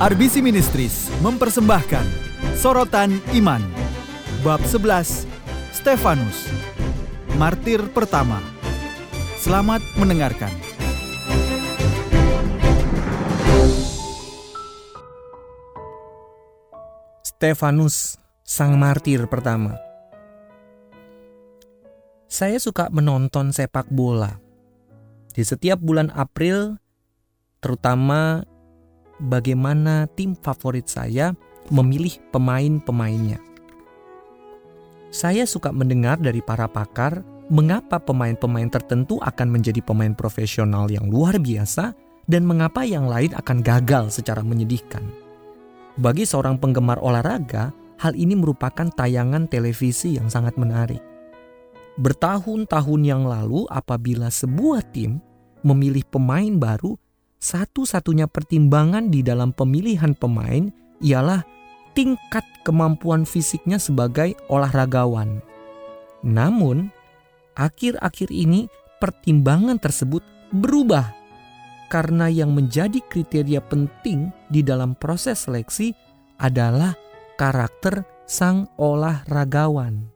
RBC Ministries mempersembahkan Sorotan Iman Bab 11 Stefanus Martir pertama Selamat mendengarkan Stefanus, sang martir pertama. Saya suka menonton sepak bola. Di setiap bulan April, terutama bagaimana tim favorit saya memilih pemain-pemainnya. Saya suka mendengar dari para pakar mengapa pemain-pemain tertentu akan menjadi pemain profesional yang luar biasa dan mengapa yang lain akan gagal secara menyedihkan. Bagi seorang penggemar olahraga, hal ini merupakan tayangan televisi yang sangat menarik. Bertahun-tahun yang lalu, apabila sebuah tim memilih pemain baru, satu-satunya pertimbangan di dalam pemilihan pemain ialah tingkat kemampuan fisiknya sebagai olahragawan. Namun, akhir-akhir ini pertimbangan tersebut berubah karena yang menjadi kriteria penting di dalam proses seleksi adalah karakter sang olahragawan.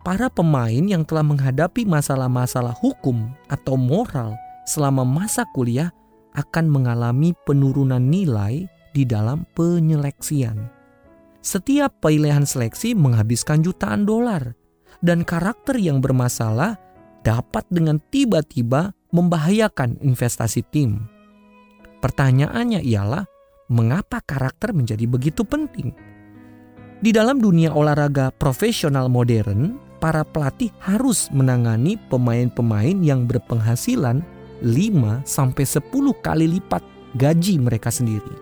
Para pemain yang telah menghadapi masalah-masalah hukum atau moral selama masa kuliah akan mengalami penurunan nilai di dalam penyeleksian. Setiap pilihan seleksi menghabiskan jutaan dolar, dan karakter yang bermasalah dapat dengan tiba-tiba membahayakan investasi tim. Pertanyaannya ialah, mengapa karakter menjadi begitu penting? Di dalam dunia olahraga profesional modern, para pelatih harus menangani pemain-pemain yang berpenghasilan 5 sampai 10 kali lipat gaji mereka sendiri.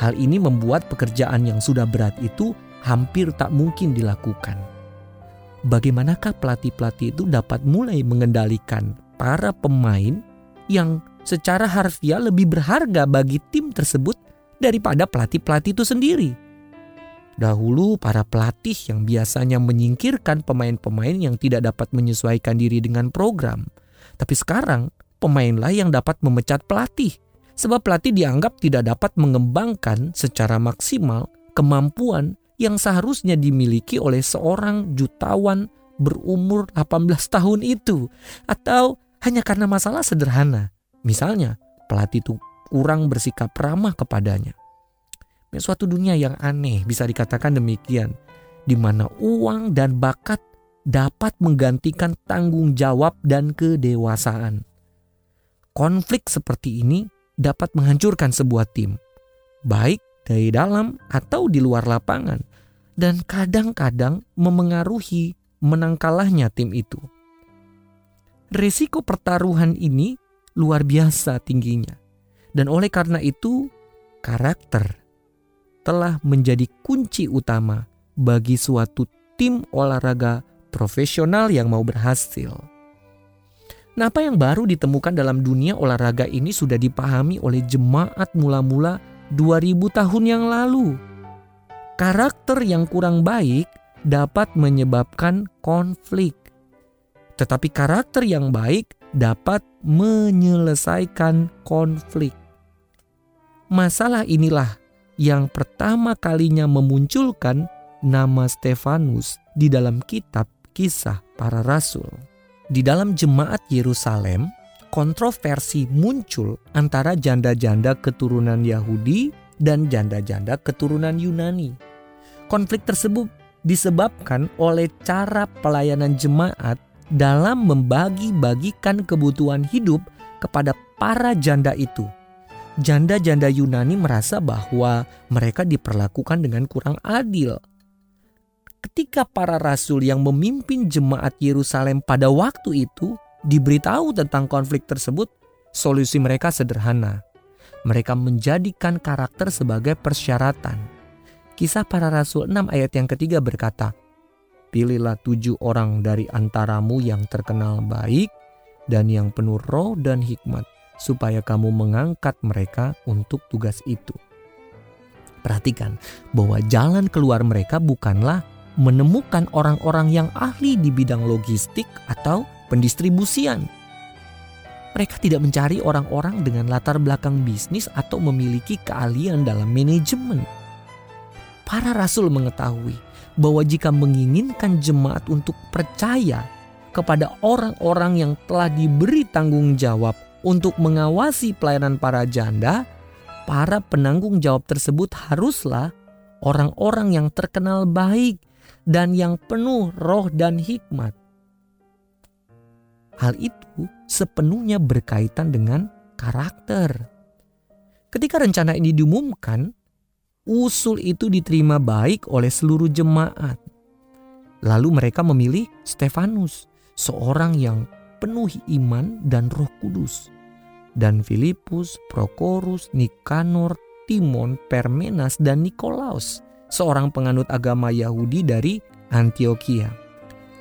Hal ini membuat pekerjaan yang sudah berat itu hampir tak mungkin dilakukan. Bagaimanakah pelatih-pelatih itu dapat mulai mengendalikan para pemain yang secara harfiah lebih berharga bagi tim tersebut daripada pelatih-pelatih itu sendiri. Dahulu para pelatih yang biasanya menyingkirkan pemain-pemain yang tidak dapat menyesuaikan diri dengan program. Tapi sekarang pemainlah yang dapat memecat pelatih. Sebab pelatih dianggap tidak dapat mengembangkan secara maksimal kemampuan yang seharusnya dimiliki oleh seorang jutawan berumur 18 tahun itu. Atau hanya karena masalah sederhana. Misalnya, pelatih itu kurang bersikap ramah kepadanya. Suatu dunia yang aneh bisa dikatakan demikian, di mana uang dan bakat dapat menggantikan tanggung jawab dan kedewasaan. Konflik seperti ini dapat menghancurkan sebuah tim, baik dari dalam atau di luar lapangan, dan kadang-kadang memengaruhi menang kalahnya tim itu. Risiko pertaruhan ini luar biasa tingginya. Dan oleh karena itu, karakter telah menjadi kunci utama bagi suatu tim olahraga profesional yang mau berhasil. Nah, apa yang baru ditemukan dalam dunia olahraga ini sudah dipahami oleh jemaat mula-mula 2000 tahun yang lalu. Karakter yang kurang baik dapat menyebabkan konflik tetapi karakter yang baik dapat menyelesaikan konflik. Masalah inilah yang pertama kalinya memunculkan nama Stefanus di dalam kitab Kisah Para Rasul. Di dalam jemaat Yerusalem, kontroversi muncul antara janda-janda keturunan Yahudi dan janda-janda keturunan Yunani. Konflik tersebut disebabkan oleh cara pelayanan jemaat dalam membagi-bagikan kebutuhan hidup kepada para janda itu. Janda-janda Yunani merasa bahwa mereka diperlakukan dengan kurang adil. Ketika para rasul yang memimpin jemaat Yerusalem pada waktu itu diberitahu tentang konflik tersebut, solusi mereka sederhana. Mereka menjadikan karakter sebagai persyaratan. Kisah para rasul 6 ayat yang ketiga berkata, Pilihlah tujuh orang dari antaramu yang terkenal baik dan yang penuh roh dan hikmat, supaya kamu mengangkat mereka untuk tugas itu. Perhatikan bahwa jalan keluar mereka bukanlah menemukan orang-orang yang ahli di bidang logistik atau pendistribusian. Mereka tidak mencari orang-orang dengan latar belakang bisnis atau memiliki keahlian dalam manajemen. Para rasul mengetahui bahwa jika menginginkan jemaat untuk percaya kepada orang-orang yang telah diberi tanggung jawab untuk mengawasi pelayanan para janda, para penanggung jawab tersebut haruslah orang-orang yang terkenal baik dan yang penuh roh dan hikmat. Hal itu sepenuhnya berkaitan dengan karakter. Ketika rencana ini diumumkan, usul itu diterima baik oleh seluruh jemaat. Lalu mereka memilih Stefanus, seorang yang penuh iman dan Roh Kudus. Dan Filipus, Prokorus, Nikanor, Timon, Permenas, dan Nikolaus, seorang penganut agama Yahudi dari Antioquia.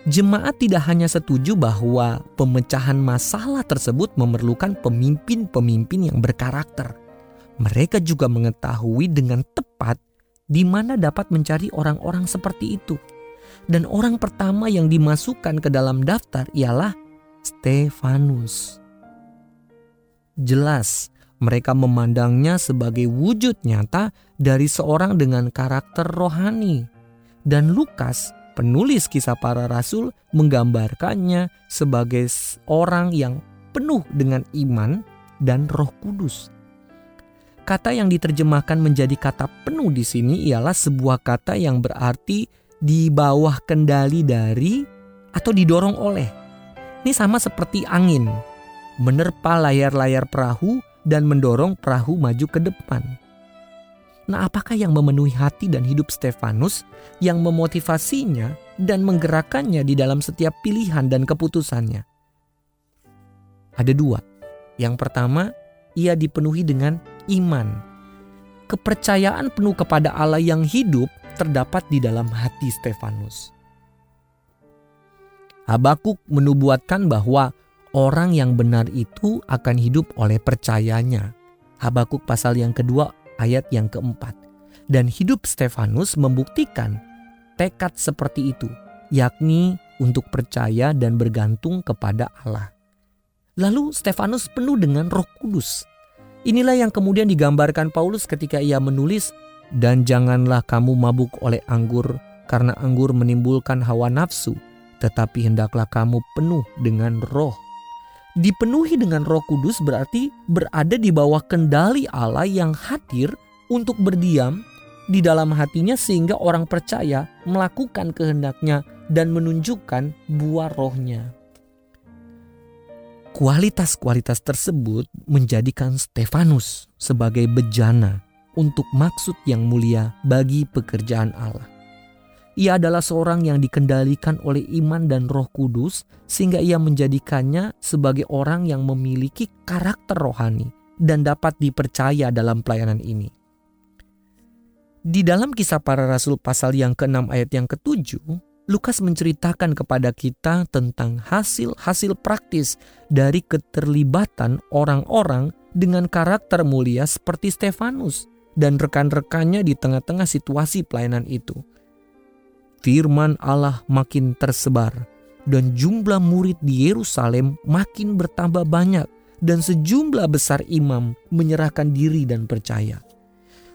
Jemaat tidak hanya setuju bahwa pemecahan masalah tersebut memerlukan pemimpin-pemimpin yang berkarakter. Mereka juga mengetahui dengan tepat di mana dapat mencari orang-orang seperti itu. Dan orang pertama yang dimasukkan ke dalam daftar ialah Stefanus. Jelas, mereka memandangnya sebagai wujud nyata dari seorang dengan karakter rohani. Dan Lukas Penulis kisah para rasul menggambarkannya sebagai orang yang penuh dengan iman dan Roh Kudus. Kata yang diterjemahkan menjadi kata penuh di sini ialah sebuah kata yang berarti di bawah kendali dari atau didorong oleh. Ini sama seperti angin, menerpa layar-layar perahu dan mendorong perahu maju ke depan. Nah, apakah yang memenuhi hati dan hidup Stefanus yang memotivasinya dan menggerakkannya di dalam setiap pilihan dan keputusannya? Ada dua. Yang pertama, ia dipenuhi dengan iman. Kepercayaan penuh kepada Allah yang hidup terdapat di dalam hati Stefanus. Habakuk menubuatkan bahwa orang yang benar itu akan hidup oleh percayanya. Habakuk pasal yang kedua ayat yang keempat. Dan hidup Stefanus membuktikan tekad seperti itu, yakni untuk percaya dan bergantung kepada Allah. Lalu Stefanus penuh dengan Roh Kudus. Inilah yang kemudian digambarkan Paulus ketika ia menulis, "Dan janganlah kamu mabuk oleh anggur, karena anggur menimbulkan hawa nafsu, tetapi hendaklah kamu penuh dengan Roh." Dipenuhi dengan Roh Kudus berarti berada di bawah kendali Allah yang hadir untuk berdiam di dalam hatinya sehingga orang percaya melakukan kehendaknya dan menunjukkan buah rohnya. Kualitas-kualitas tersebut menjadikan Stefanus sebagai bejana untuk maksud yang mulia bagi pekerjaan Allah. Ia adalah seorang yang dikendalikan oleh iman dan Roh Kudus, sehingga ia menjadikannya sebagai orang yang memiliki karakter rohani dan dapat dipercaya dalam pelayanan ini. Di dalam kisah para rasul pasal yang ke-6 ayat yang ke-7, Lukas menceritakan kepada kita tentang hasil-hasil praktis dari keterlibatan orang-orang dengan karakter mulia seperti Stefanus dan rekan-rekannya di tengah-tengah situasi pelayanan itu firman Allah makin tersebar dan jumlah murid di Yerusalem makin bertambah banyak dan sejumlah besar imam menyerahkan diri dan percaya.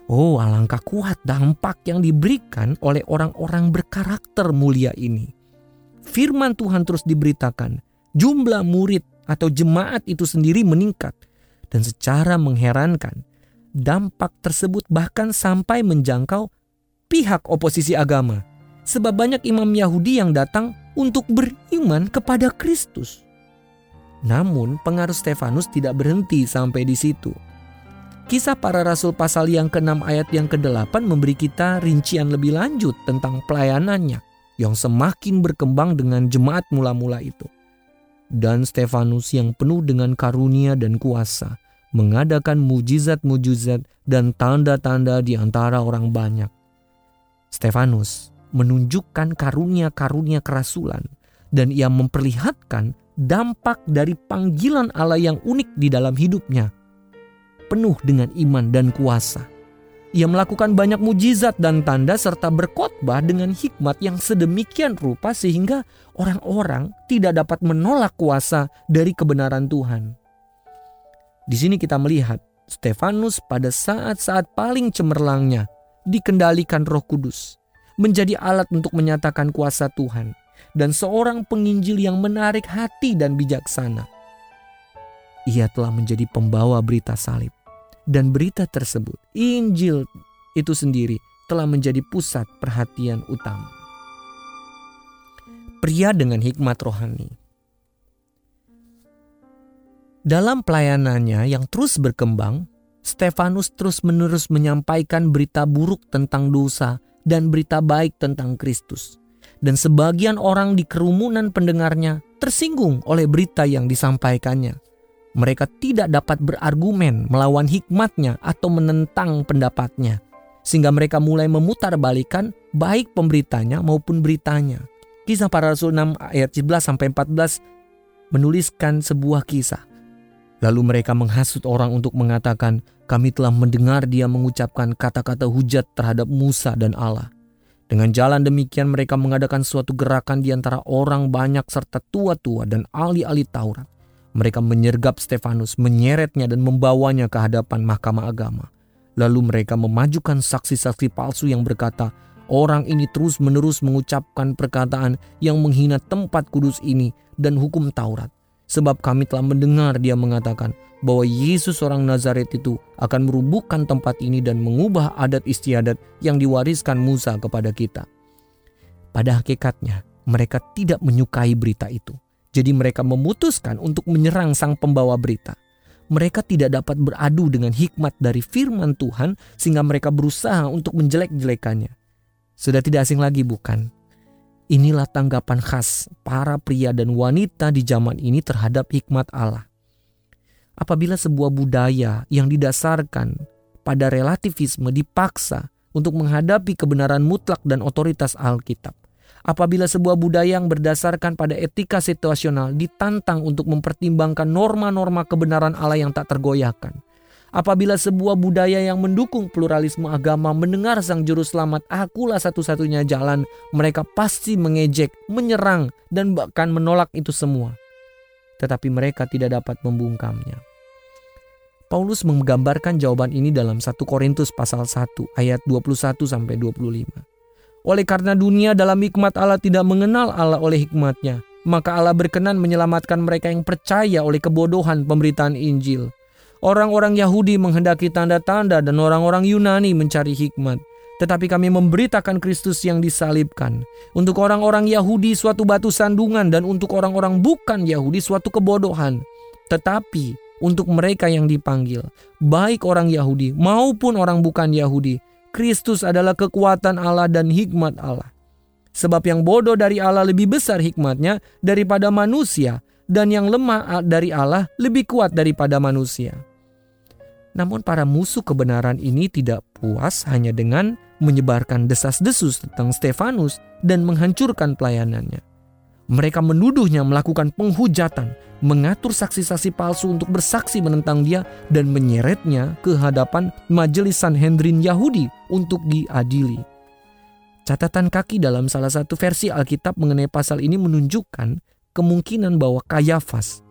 Oh, alangkah kuat dampak yang diberikan oleh orang-orang berkarakter mulia ini. Firman Tuhan terus diberitakan, jumlah murid atau jemaat itu sendiri meningkat dan secara mengherankan dampak tersebut bahkan sampai menjangkau pihak oposisi agama sebab banyak imam Yahudi yang datang untuk beriman kepada Kristus. Namun, pengaruh Stefanus tidak berhenti sampai di situ. Kisah para rasul pasal yang ke-6 ayat yang ke-8 memberi kita rincian lebih lanjut tentang pelayanannya yang semakin berkembang dengan jemaat mula-mula itu. Dan Stefanus yang penuh dengan karunia dan kuasa mengadakan mujizat-mujizat dan tanda-tanda di antara orang banyak. Stefanus menunjukkan karunia-karunia kerasulan dan ia memperlihatkan dampak dari panggilan Allah yang unik di dalam hidupnya. Penuh dengan iman dan kuasa. Ia melakukan banyak mujizat dan tanda serta berkhotbah dengan hikmat yang sedemikian rupa sehingga orang-orang tidak dapat menolak kuasa dari kebenaran Tuhan. Di sini kita melihat Stefanus pada saat-saat paling cemerlangnya dikendalikan Roh Kudus, menjadi alat untuk menyatakan kuasa Tuhan, dan seorang penginjil yang menarik hati dan bijaksana. Ia telah menjadi pembawa berita salib, dan berita tersebut, Injil itu sendiri, telah menjadi pusat perhatian utama. Pria dengan hikmat rohani. Dalam pelayanannya yang terus berkembang, Stefanus terus-menerus menyampaikan berita buruk tentang dosa dan berita baik tentang Kristus. Dan sebagian orang di kerumunan pendengarnya tersinggung oleh berita yang disampaikannya. Mereka tidak dapat berargumen melawan hikmatnya atau menentang pendapatnya. Sehingga mereka mulai memutarbalikkan baik pemberitanya maupun beritanya. Kisah para Rasul 6 ayat 11 sampai 14 menuliskan sebuah kisah Lalu mereka menghasut orang untuk mengatakan, "Kami telah mendengar dia mengucapkan kata-kata hujat terhadap Musa dan Allah." Dengan jalan demikian mereka mengadakan suatu gerakan di antara orang banyak serta tua-tua dan ahli-ahli Taurat. Mereka menyergap Stefanus, menyeretnya dan membawanya ke hadapan mahkamah agama. Lalu mereka memajukan saksi-saksi palsu yang berkata, Orang ini terus-menerus mengucapkan perkataan yang menghina tempat kudus ini dan hukum Taurat. Sebab kami telah mendengar dia mengatakan bahwa Yesus orang Nazaret itu akan merubuhkan tempat ini dan mengubah adat istiadat yang diwariskan Musa kepada kita. Pada hakikatnya, mereka tidak menyukai berita itu. Jadi mereka memutuskan untuk menyerang sang pembawa berita. Mereka tidak dapat beradu dengan hikmat dari firman Tuhan sehingga mereka berusaha untuk menjelek-jelekannya. Sudah tidak asing lagi bukan? Inilah tanggapan khas para pria dan wanita di zaman ini terhadap hikmat Allah. Apabila sebuah budaya yang didasarkan pada relativisme dipaksa untuk menghadapi kebenaran mutlak dan otoritas Alkitab, apabila sebuah budaya yang berdasarkan pada etika situasional ditantang untuk mempertimbangkan norma-norma kebenaran Allah yang tak tergoyahkan, Apabila sebuah budaya yang mendukung pluralisme agama mendengar sang juru selamat akulah satu-satunya jalan, mereka pasti mengejek, menyerang, dan bahkan menolak itu semua. Tetapi mereka tidak dapat membungkamnya. Paulus menggambarkan jawaban ini dalam 1 Korintus pasal 1 ayat 21 sampai 25. Oleh karena dunia dalam hikmat Allah tidak mengenal Allah oleh hikmatnya, maka Allah berkenan menyelamatkan mereka yang percaya oleh kebodohan pemberitaan Injil Orang-orang Yahudi menghendaki tanda-tanda dan orang-orang Yunani mencari hikmat. Tetapi kami memberitakan Kristus yang disalibkan. Untuk orang-orang Yahudi suatu batu sandungan dan untuk orang-orang bukan Yahudi suatu kebodohan. Tetapi untuk mereka yang dipanggil, baik orang Yahudi maupun orang bukan Yahudi, Kristus adalah kekuatan Allah dan hikmat Allah. Sebab yang bodoh dari Allah lebih besar hikmatnya daripada manusia, dan yang lemah dari Allah lebih kuat daripada manusia. Namun para musuh kebenaran ini tidak puas hanya dengan menyebarkan desas-desus tentang Stefanus dan menghancurkan pelayanannya. Mereka menuduhnya melakukan penghujatan, mengatur saksi-saksi palsu untuk bersaksi menentang dia dan menyeretnya ke hadapan majelis Sanhedrin Yahudi untuk diadili. Catatan kaki dalam salah satu versi Alkitab mengenai pasal ini menunjukkan kemungkinan bahwa Kayafas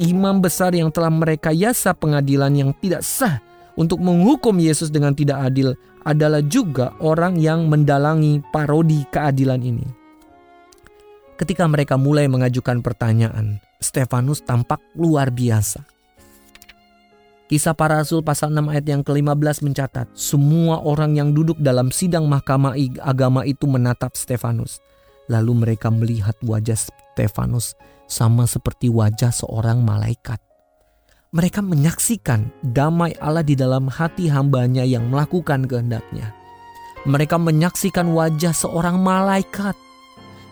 imam besar yang telah merekayasa pengadilan yang tidak sah untuk menghukum Yesus dengan tidak adil adalah juga orang yang mendalangi parodi keadilan ini. Ketika mereka mulai mengajukan pertanyaan, Stefanus tampak luar biasa. Kisah para Rasul pasal 6 ayat yang ke-15 mencatat, semua orang yang duduk dalam sidang mahkamah agama itu menatap Stefanus. Lalu mereka melihat wajah Stefanus sama seperti wajah seorang malaikat. Mereka menyaksikan damai Allah di dalam hati hambanya yang melakukan kehendaknya. Mereka menyaksikan wajah seorang malaikat.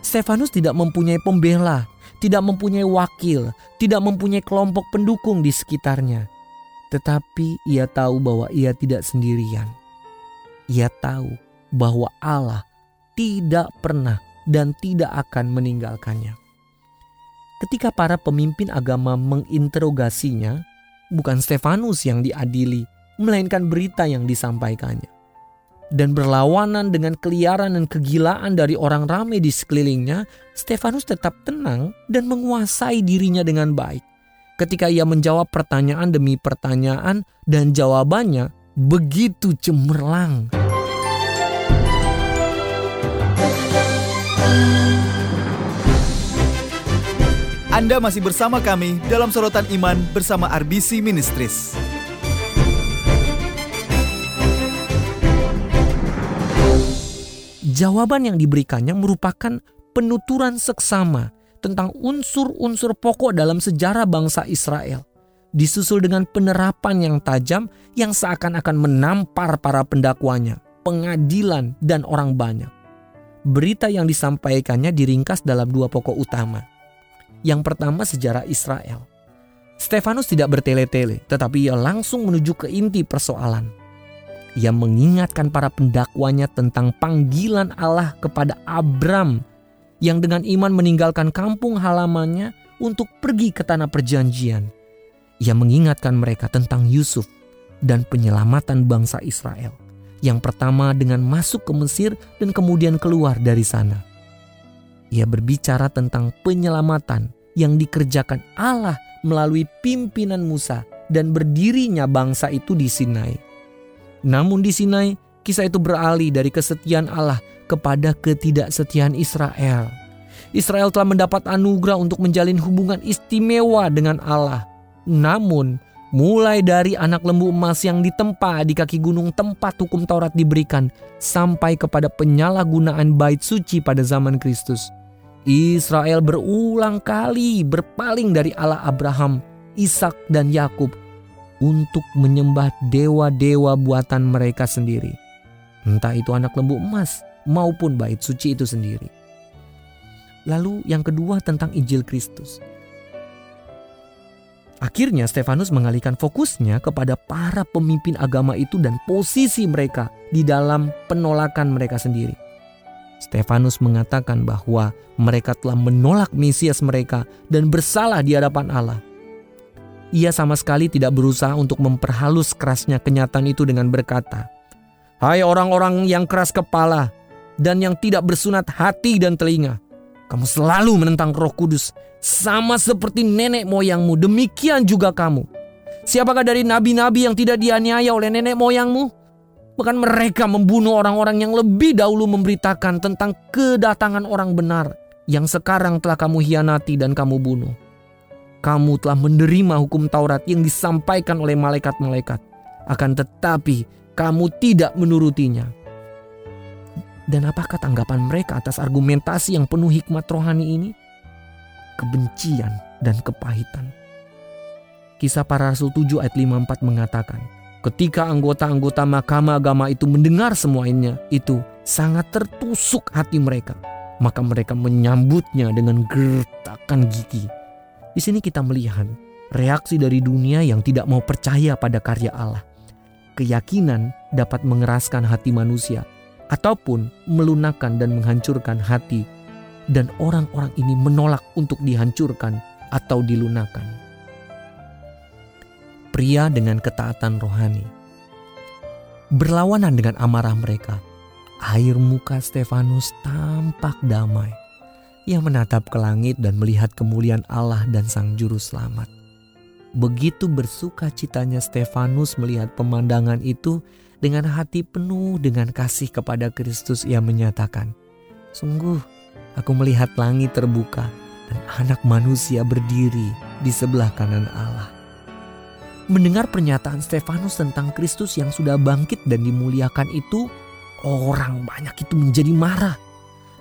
Stefanus tidak mempunyai pembela, tidak mempunyai wakil, tidak mempunyai kelompok pendukung di sekitarnya. Tetapi ia tahu bahwa ia tidak sendirian. Ia tahu bahwa Allah tidak pernah dan tidak akan meninggalkannya. Ketika para pemimpin agama menginterogasinya, bukan Stefanus yang diadili, melainkan berita yang disampaikannya. Dan berlawanan dengan keliaran dan kegilaan dari orang ramai di sekelilingnya, Stefanus tetap tenang dan menguasai dirinya dengan baik. ketika ia menjawab pertanyaan demi pertanyaan dan jawabannya begitu cemerlang. Anda masih bersama kami dalam sorotan iman bersama RBC Ministries. Jawaban yang diberikannya merupakan penuturan seksama tentang unsur-unsur pokok dalam sejarah bangsa Israel. Disusul dengan penerapan yang tajam yang seakan-akan menampar para pendakwanya, pengadilan, dan orang banyak. Berita yang disampaikannya diringkas dalam dua pokok utama. Yang pertama sejarah Israel. Stefanus tidak bertele-tele, tetapi ia langsung menuju ke inti persoalan. Ia mengingatkan para pendakwanya tentang panggilan Allah kepada Abram yang dengan iman meninggalkan kampung halamannya untuk pergi ke tanah perjanjian. Ia mengingatkan mereka tentang Yusuf dan penyelamatan bangsa Israel. Yang pertama dengan masuk ke Mesir dan kemudian keluar dari sana. Ia berbicara tentang penyelamatan yang dikerjakan Allah melalui pimpinan Musa dan berdirinya bangsa itu di Sinai. Namun di Sinai, kisah itu beralih dari kesetiaan Allah kepada ketidaksetiaan Israel. Israel telah mendapat anugerah untuk menjalin hubungan istimewa dengan Allah. Namun, mulai dari anak lembu emas yang ditempa di kaki gunung tempat hukum Taurat diberikan sampai kepada penyalahgunaan bait suci pada zaman Kristus. Israel berulang kali berpaling dari Allah Abraham, Ishak dan Yakub untuk menyembah dewa-dewa buatan mereka sendiri. Entah itu anak lembu emas maupun bait suci itu sendiri. Lalu yang kedua tentang Injil Kristus. Akhirnya Stefanus mengalihkan fokusnya kepada para pemimpin agama itu dan posisi mereka di dalam penolakan mereka sendiri. Stefanus mengatakan bahwa mereka telah menolak Mesias mereka dan bersalah di hadapan Allah. Ia sama sekali tidak berusaha untuk memperhalus kerasnya kenyataan itu dengan berkata, "Hai orang-orang yang keras kepala dan yang tidak bersunat hati dan telinga, kamu selalu menentang Roh Kudus, sama seperti nenek moyangmu. Demikian juga kamu. Siapakah dari nabi-nabi yang tidak dianiaya oleh nenek moyangmu? Bahkan mereka membunuh orang-orang yang lebih dahulu memberitakan tentang kedatangan orang benar yang sekarang telah kamu hianati dan kamu bunuh." kamu telah menerima hukum Taurat yang disampaikan oleh malaikat-malaikat. Akan tetapi kamu tidak menurutinya. Dan apakah tanggapan mereka atas argumentasi yang penuh hikmat rohani ini? Kebencian dan kepahitan. Kisah para Rasul 7 ayat 54 mengatakan, Ketika anggota-anggota mahkamah agama itu mendengar semuanya itu sangat tertusuk hati mereka. Maka mereka menyambutnya dengan gertakan gigi di sini kita melihat reaksi dari dunia yang tidak mau percaya pada karya Allah. Keyakinan dapat mengeraskan hati manusia ataupun melunakkan dan menghancurkan hati dan orang-orang ini menolak untuk dihancurkan atau dilunakan. Pria dengan ketaatan rohani berlawanan dengan amarah mereka. Air muka Stefanus tampak damai ia menatap ke langit dan melihat kemuliaan Allah dan Sang Juru Selamat. Begitu bersuka citanya Stefanus melihat pemandangan itu dengan hati penuh dengan kasih kepada Kristus ia menyatakan, Sungguh aku melihat langit terbuka dan anak manusia berdiri di sebelah kanan Allah. Mendengar pernyataan Stefanus tentang Kristus yang sudah bangkit dan dimuliakan itu, orang banyak itu menjadi marah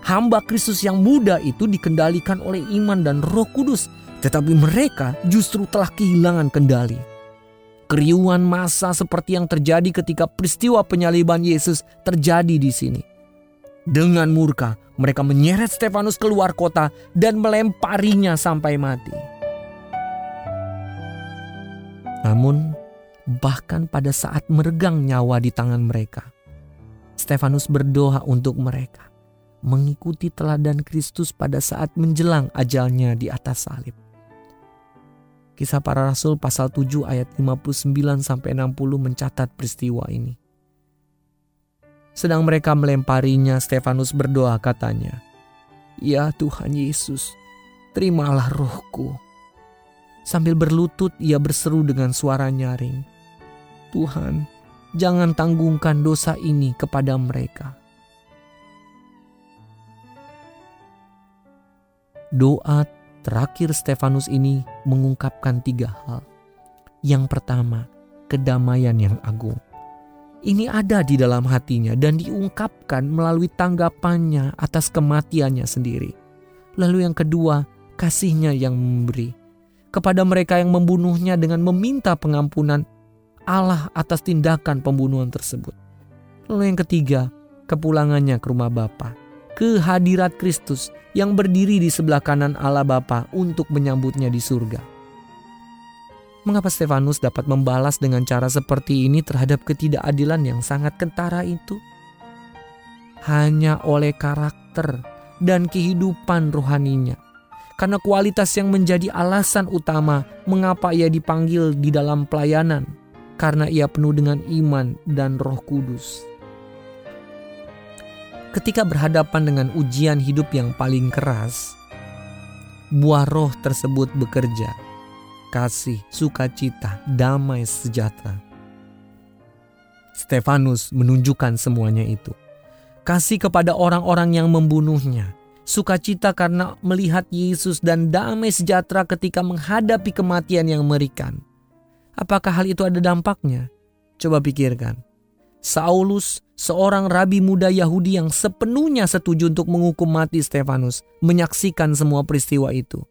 hamba Kristus yang muda itu dikendalikan oleh iman dan roh kudus. Tetapi mereka justru telah kehilangan kendali. Keriuhan masa seperti yang terjadi ketika peristiwa penyaliban Yesus terjadi di sini. Dengan murka, mereka menyeret Stefanus keluar kota dan melemparinya sampai mati. Namun, bahkan pada saat meregang nyawa di tangan mereka, Stefanus berdoa untuk mereka mengikuti teladan Kristus pada saat menjelang ajalnya di atas salib. Kisah para Rasul pasal 7 ayat 59 sampai 60 mencatat peristiwa ini. Sedang mereka melemparinya, Stefanus berdoa katanya, "Ya Tuhan Yesus, terimalah rohku." Sambil berlutut ia berseru dengan suara nyaring. Tuhan, jangan tanggungkan dosa ini kepada mereka. Doa terakhir Stefanus ini mengungkapkan tiga hal. Yang pertama, kedamaian yang agung. Ini ada di dalam hatinya dan diungkapkan melalui tanggapannya atas kematiannya sendiri. Lalu yang kedua, kasihnya yang memberi. Kepada mereka yang membunuhnya dengan meminta pengampunan Allah atas tindakan pembunuhan tersebut. Lalu yang ketiga, kepulangannya ke rumah Bapa, ke hadirat Kristus yang berdiri di sebelah kanan Allah Bapa untuk menyambutnya di surga. Mengapa Stefanus dapat membalas dengan cara seperti ini terhadap ketidakadilan yang sangat kentara itu? Hanya oleh karakter dan kehidupan rohaninya. Karena kualitas yang menjadi alasan utama mengapa ia dipanggil di dalam pelayanan karena ia penuh dengan iman dan Roh Kudus. Ketika berhadapan dengan ujian hidup yang paling keras, buah roh tersebut bekerja. Kasih, sukacita, damai, sejahtera. Stefanus menunjukkan semuanya itu. Kasih kepada orang-orang yang membunuhnya, sukacita karena melihat Yesus dan damai sejahtera ketika menghadapi kematian yang merikan. Apakah hal itu ada dampaknya? Coba pikirkan. Saulus, seorang rabi muda Yahudi yang sepenuhnya setuju untuk menghukum mati Stefanus, menyaksikan semua peristiwa itu.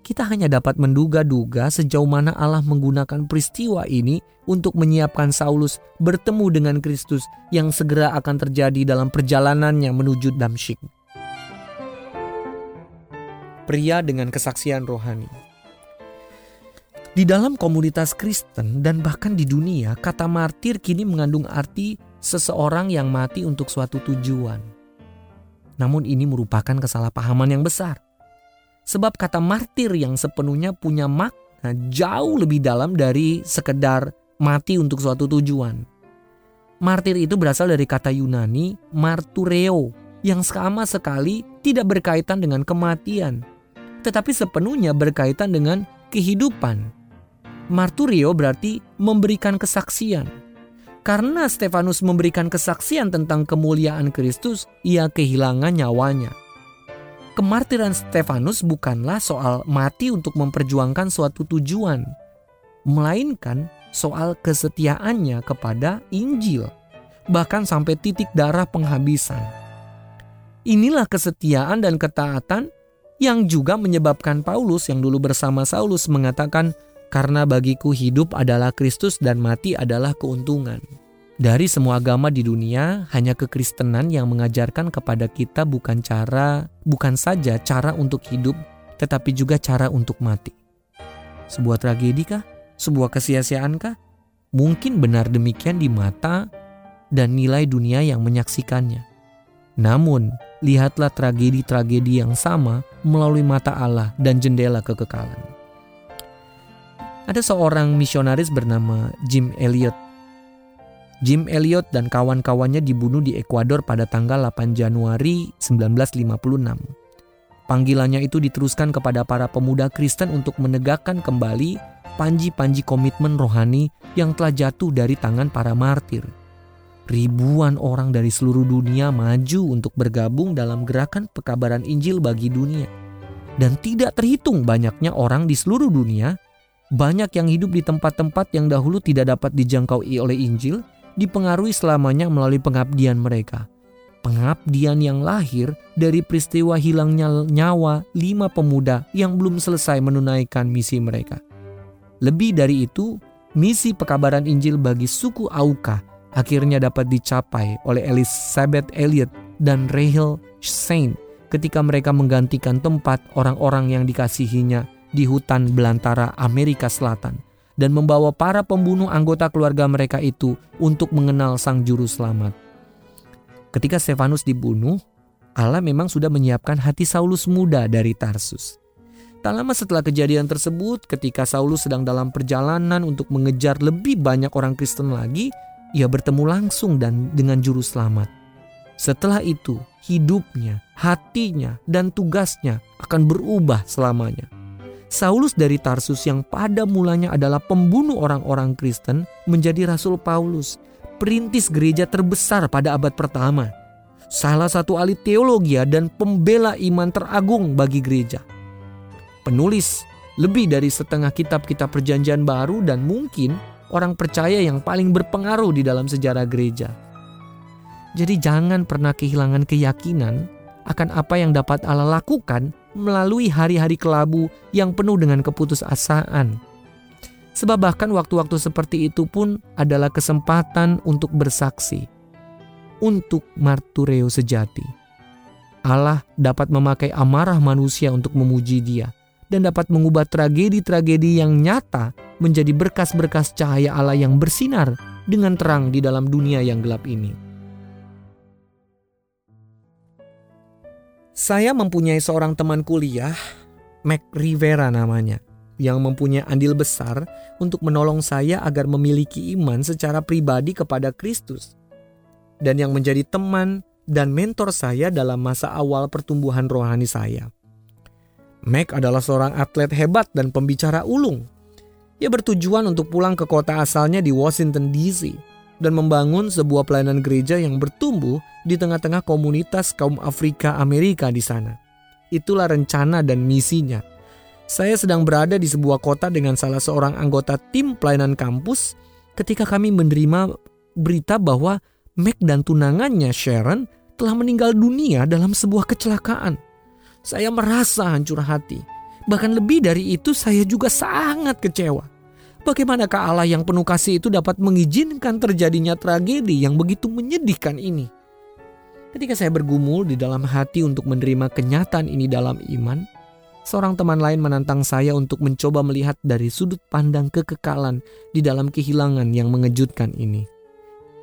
Kita hanya dapat menduga-duga sejauh mana Allah menggunakan peristiwa ini untuk menyiapkan Saulus bertemu dengan Kristus yang segera akan terjadi dalam perjalanannya menuju Damsyik. Pria dengan kesaksian rohani. Di dalam komunitas Kristen dan bahkan di dunia, kata martir kini mengandung arti seseorang yang mati untuk suatu tujuan. Namun ini merupakan kesalahpahaman yang besar. Sebab kata martir yang sepenuhnya punya makna jauh lebih dalam dari sekedar mati untuk suatu tujuan. Martir itu berasal dari kata Yunani martureo yang sama sekali tidak berkaitan dengan kematian, tetapi sepenuhnya berkaitan dengan kehidupan. Marturio berarti memberikan kesaksian. Karena Stefanus memberikan kesaksian tentang kemuliaan Kristus, ia kehilangan nyawanya. Kemartiran Stefanus bukanlah soal mati untuk memperjuangkan suatu tujuan, melainkan soal kesetiaannya kepada Injil, bahkan sampai titik darah penghabisan. Inilah kesetiaan dan ketaatan yang juga menyebabkan Paulus yang dulu bersama Saulus mengatakan karena bagiku hidup adalah Kristus dan mati adalah keuntungan. Dari semua agama di dunia, hanya kekristenan yang mengajarkan kepada kita bukan cara, bukan saja cara untuk hidup, tetapi juga cara untuk mati. Sebuah tragedi kah? Sebuah kesia-siaan kah? Mungkin benar demikian di mata dan nilai dunia yang menyaksikannya. Namun, lihatlah tragedi-tragedi yang sama melalui mata Allah dan jendela kekekalan. Ada seorang misionaris bernama Jim Elliot. Jim Elliot dan kawan-kawannya dibunuh di Ekuador pada tanggal 8 Januari 1956. Panggilannya itu diteruskan kepada para pemuda Kristen untuk menegakkan kembali panji-panji komitmen rohani yang telah jatuh dari tangan para martir. Ribuan orang dari seluruh dunia maju untuk bergabung dalam gerakan pekabaran Injil bagi dunia. Dan tidak terhitung banyaknya orang di seluruh dunia banyak yang hidup di tempat-tempat yang dahulu tidak dapat dijangkau oleh Injil, dipengaruhi selamanya melalui pengabdian mereka. Pengabdian yang lahir dari peristiwa hilangnya nyawa lima pemuda yang belum selesai menunaikan misi mereka. Lebih dari itu, misi pekabaran Injil bagi suku Auka akhirnya dapat dicapai oleh Elizabeth Elliot dan Rahel Saint ketika mereka menggantikan tempat orang-orang yang dikasihinya di hutan belantara Amerika Selatan dan membawa para pembunuh anggota keluarga mereka itu untuk mengenal Sang Juru Selamat. Ketika Stefanus dibunuh, Allah memang sudah menyiapkan hati Saulus muda dari Tarsus. Tak lama setelah kejadian tersebut, ketika Saulus sedang dalam perjalanan untuk mengejar lebih banyak orang Kristen lagi, ia bertemu langsung dan dengan juru selamat. Setelah itu, hidupnya, hatinya, dan tugasnya akan berubah selamanya. Saulus dari Tarsus yang pada mulanya adalah pembunuh orang-orang Kristen menjadi Rasul Paulus, perintis gereja terbesar pada abad pertama. Salah satu ahli teologi dan pembela iman teragung bagi gereja. Penulis lebih dari setengah kitab-kitab perjanjian baru dan mungkin orang percaya yang paling berpengaruh di dalam sejarah gereja. Jadi jangan pernah kehilangan keyakinan akan apa yang dapat Allah lakukan melalui hari-hari kelabu yang penuh dengan keputusasaan. Sebab bahkan waktu-waktu seperti itu pun adalah kesempatan untuk bersaksi. Untuk martureo sejati. Allah dapat memakai amarah manusia untuk memuji dia. Dan dapat mengubah tragedi-tragedi yang nyata menjadi berkas-berkas cahaya Allah yang bersinar dengan terang di dalam dunia yang gelap ini. Saya mempunyai seorang teman kuliah, Mac Rivera namanya, yang mempunyai andil besar untuk menolong saya agar memiliki iman secara pribadi kepada Kristus. Dan yang menjadi teman dan mentor saya dalam masa awal pertumbuhan rohani saya. Mac adalah seorang atlet hebat dan pembicara ulung. Ia bertujuan untuk pulang ke kota asalnya di Washington DC dan membangun sebuah pelayanan gereja yang bertumbuh di tengah-tengah komunitas kaum Afrika Amerika di sana. Itulah rencana dan misinya. Saya sedang berada di sebuah kota dengan salah seorang anggota tim pelayanan kampus ketika kami menerima berita bahwa Mac dan tunangannya Sharon telah meninggal dunia dalam sebuah kecelakaan. Saya merasa hancur hati. Bahkan lebih dari itu saya juga sangat kecewa. Bagaimanakah Allah yang penuh kasih itu dapat mengizinkan terjadinya tragedi yang begitu menyedihkan ini? Ketika saya bergumul di dalam hati untuk menerima kenyataan ini dalam iman, seorang teman lain menantang saya untuk mencoba melihat dari sudut pandang kekekalan di dalam kehilangan yang mengejutkan ini.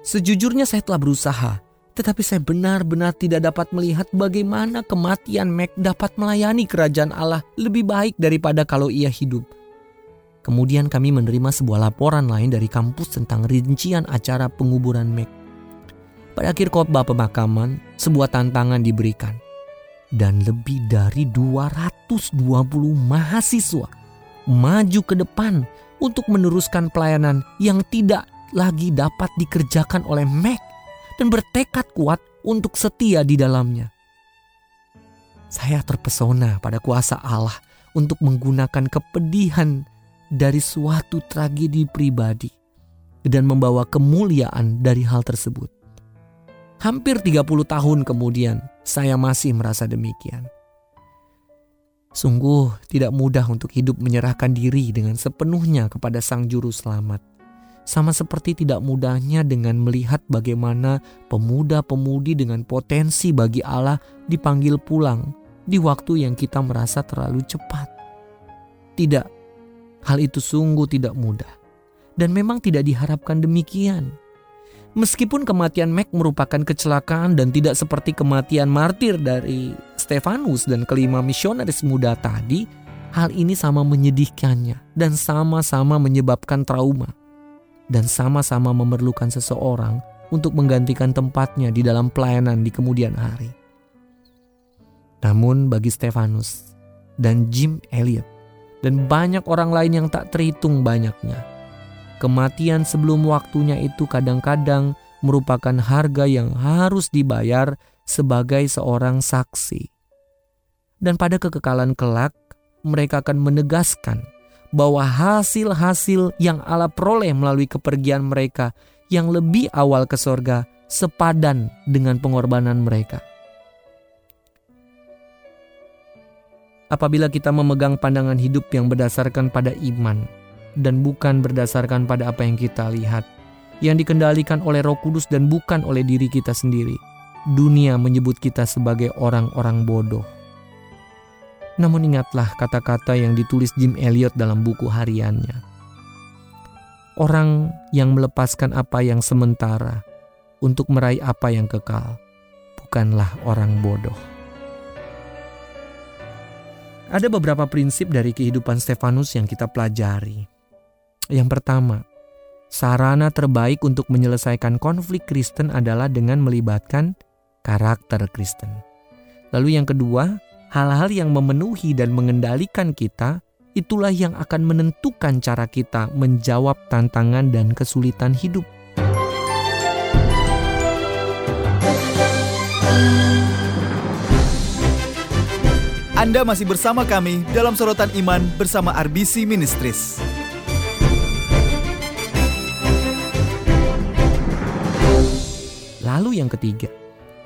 Sejujurnya saya telah berusaha, tetapi saya benar-benar tidak dapat melihat bagaimana kematian Mac dapat melayani kerajaan Allah lebih baik daripada kalau ia hidup. Kemudian kami menerima sebuah laporan lain dari kampus tentang rincian acara penguburan Mac. Pada akhir khotbah pemakaman, sebuah tantangan diberikan. Dan lebih dari 220 mahasiswa maju ke depan untuk meneruskan pelayanan yang tidak lagi dapat dikerjakan oleh Mac dan bertekad kuat untuk setia di dalamnya. Saya terpesona pada kuasa Allah untuk menggunakan kepedihan dari suatu tragedi pribadi dan membawa kemuliaan dari hal tersebut. Hampir 30 tahun kemudian, saya masih merasa demikian. Sungguh tidak mudah untuk hidup menyerahkan diri dengan sepenuhnya kepada Sang Juru Selamat. Sama seperti tidak mudahnya dengan melihat bagaimana pemuda-pemudi dengan potensi bagi Allah dipanggil pulang di waktu yang kita merasa terlalu cepat. Tidak Hal itu sungguh tidak mudah. Dan memang tidak diharapkan demikian. Meskipun kematian Mac merupakan kecelakaan dan tidak seperti kematian martir dari Stefanus dan kelima misionaris muda tadi, hal ini sama menyedihkannya dan sama-sama menyebabkan trauma. Dan sama-sama memerlukan seseorang untuk menggantikan tempatnya di dalam pelayanan di kemudian hari. Namun bagi Stefanus dan Jim Elliot, dan banyak orang lain yang tak terhitung banyaknya. Kematian sebelum waktunya itu kadang-kadang merupakan harga yang harus dibayar sebagai seorang saksi. Dan pada kekekalan kelak, mereka akan menegaskan bahwa hasil-hasil yang Allah peroleh melalui kepergian mereka yang lebih awal ke sorga sepadan dengan pengorbanan mereka. apabila kita memegang pandangan hidup yang berdasarkan pada iman dan bukan berdasarkan pada apa yang kita lihat, yang dikendalikan oleh Roh Kudus dan bukan oleh diri kita sendiri. Dunia menyebut kita sebagai orang-orang bodoh. Namun ingatlah kata-kata yang ditulis Jim Elliot dalam buku hariannya. Orang yang melepaskan apa yang sementara untuk meraih apa yang kekal bukanlah orang bodoh. Ada beberapa prinsip dari kehidupan Stefanus yang kita pelajari. Yang pertama, sarana terbaik untuk menyelesaikan konflik Kristen adalah dengan melibatkan karakter Kristen. Lalu yang kedua, hal-hal yang memenuhi dan mengendalikan kita itulah yang akan menentukan cara kita menjawab tantangan dan kesulitan hidup. Anda masih bersama kami dalam sorotan iman bersama RBC Ministries. Lalu yang ketiga,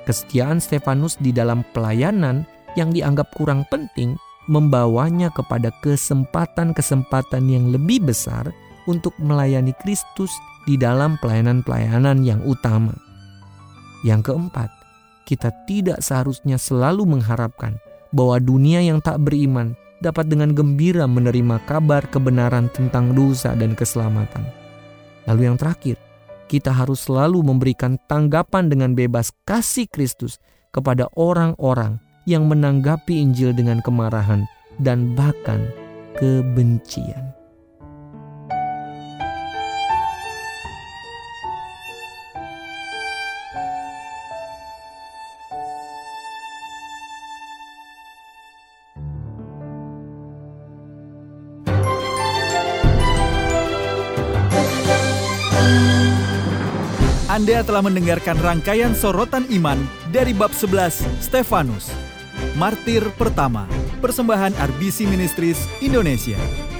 kesetiaan Stefanus di dalam pelayanan yang dianggap kurang penting membawanya kepada kesempatan-kesempatan yang lebih besar untuk melayani Kristus di dalam pelayanan-pelayanan yang utama. Yang keempat, kita tidak seharusnya selalu mengharapkan bahwa dunia yang tak beriman dapat dengan gembira menerima kabar kebenaran tentang dosa dan keselamatan. Lalu yang terakhir, kita harus selalu memberikan tanggapan dengan bebas kasih Kristus kepada orang-orang yang menanggapi Injil dengan kemarahan dan bahkan kebencian. Anda telah mendengarkan rangkaian sorotan iman dari bab 11 Stefanus. Martir pertama, persembahan RBC Ministries Indonesia.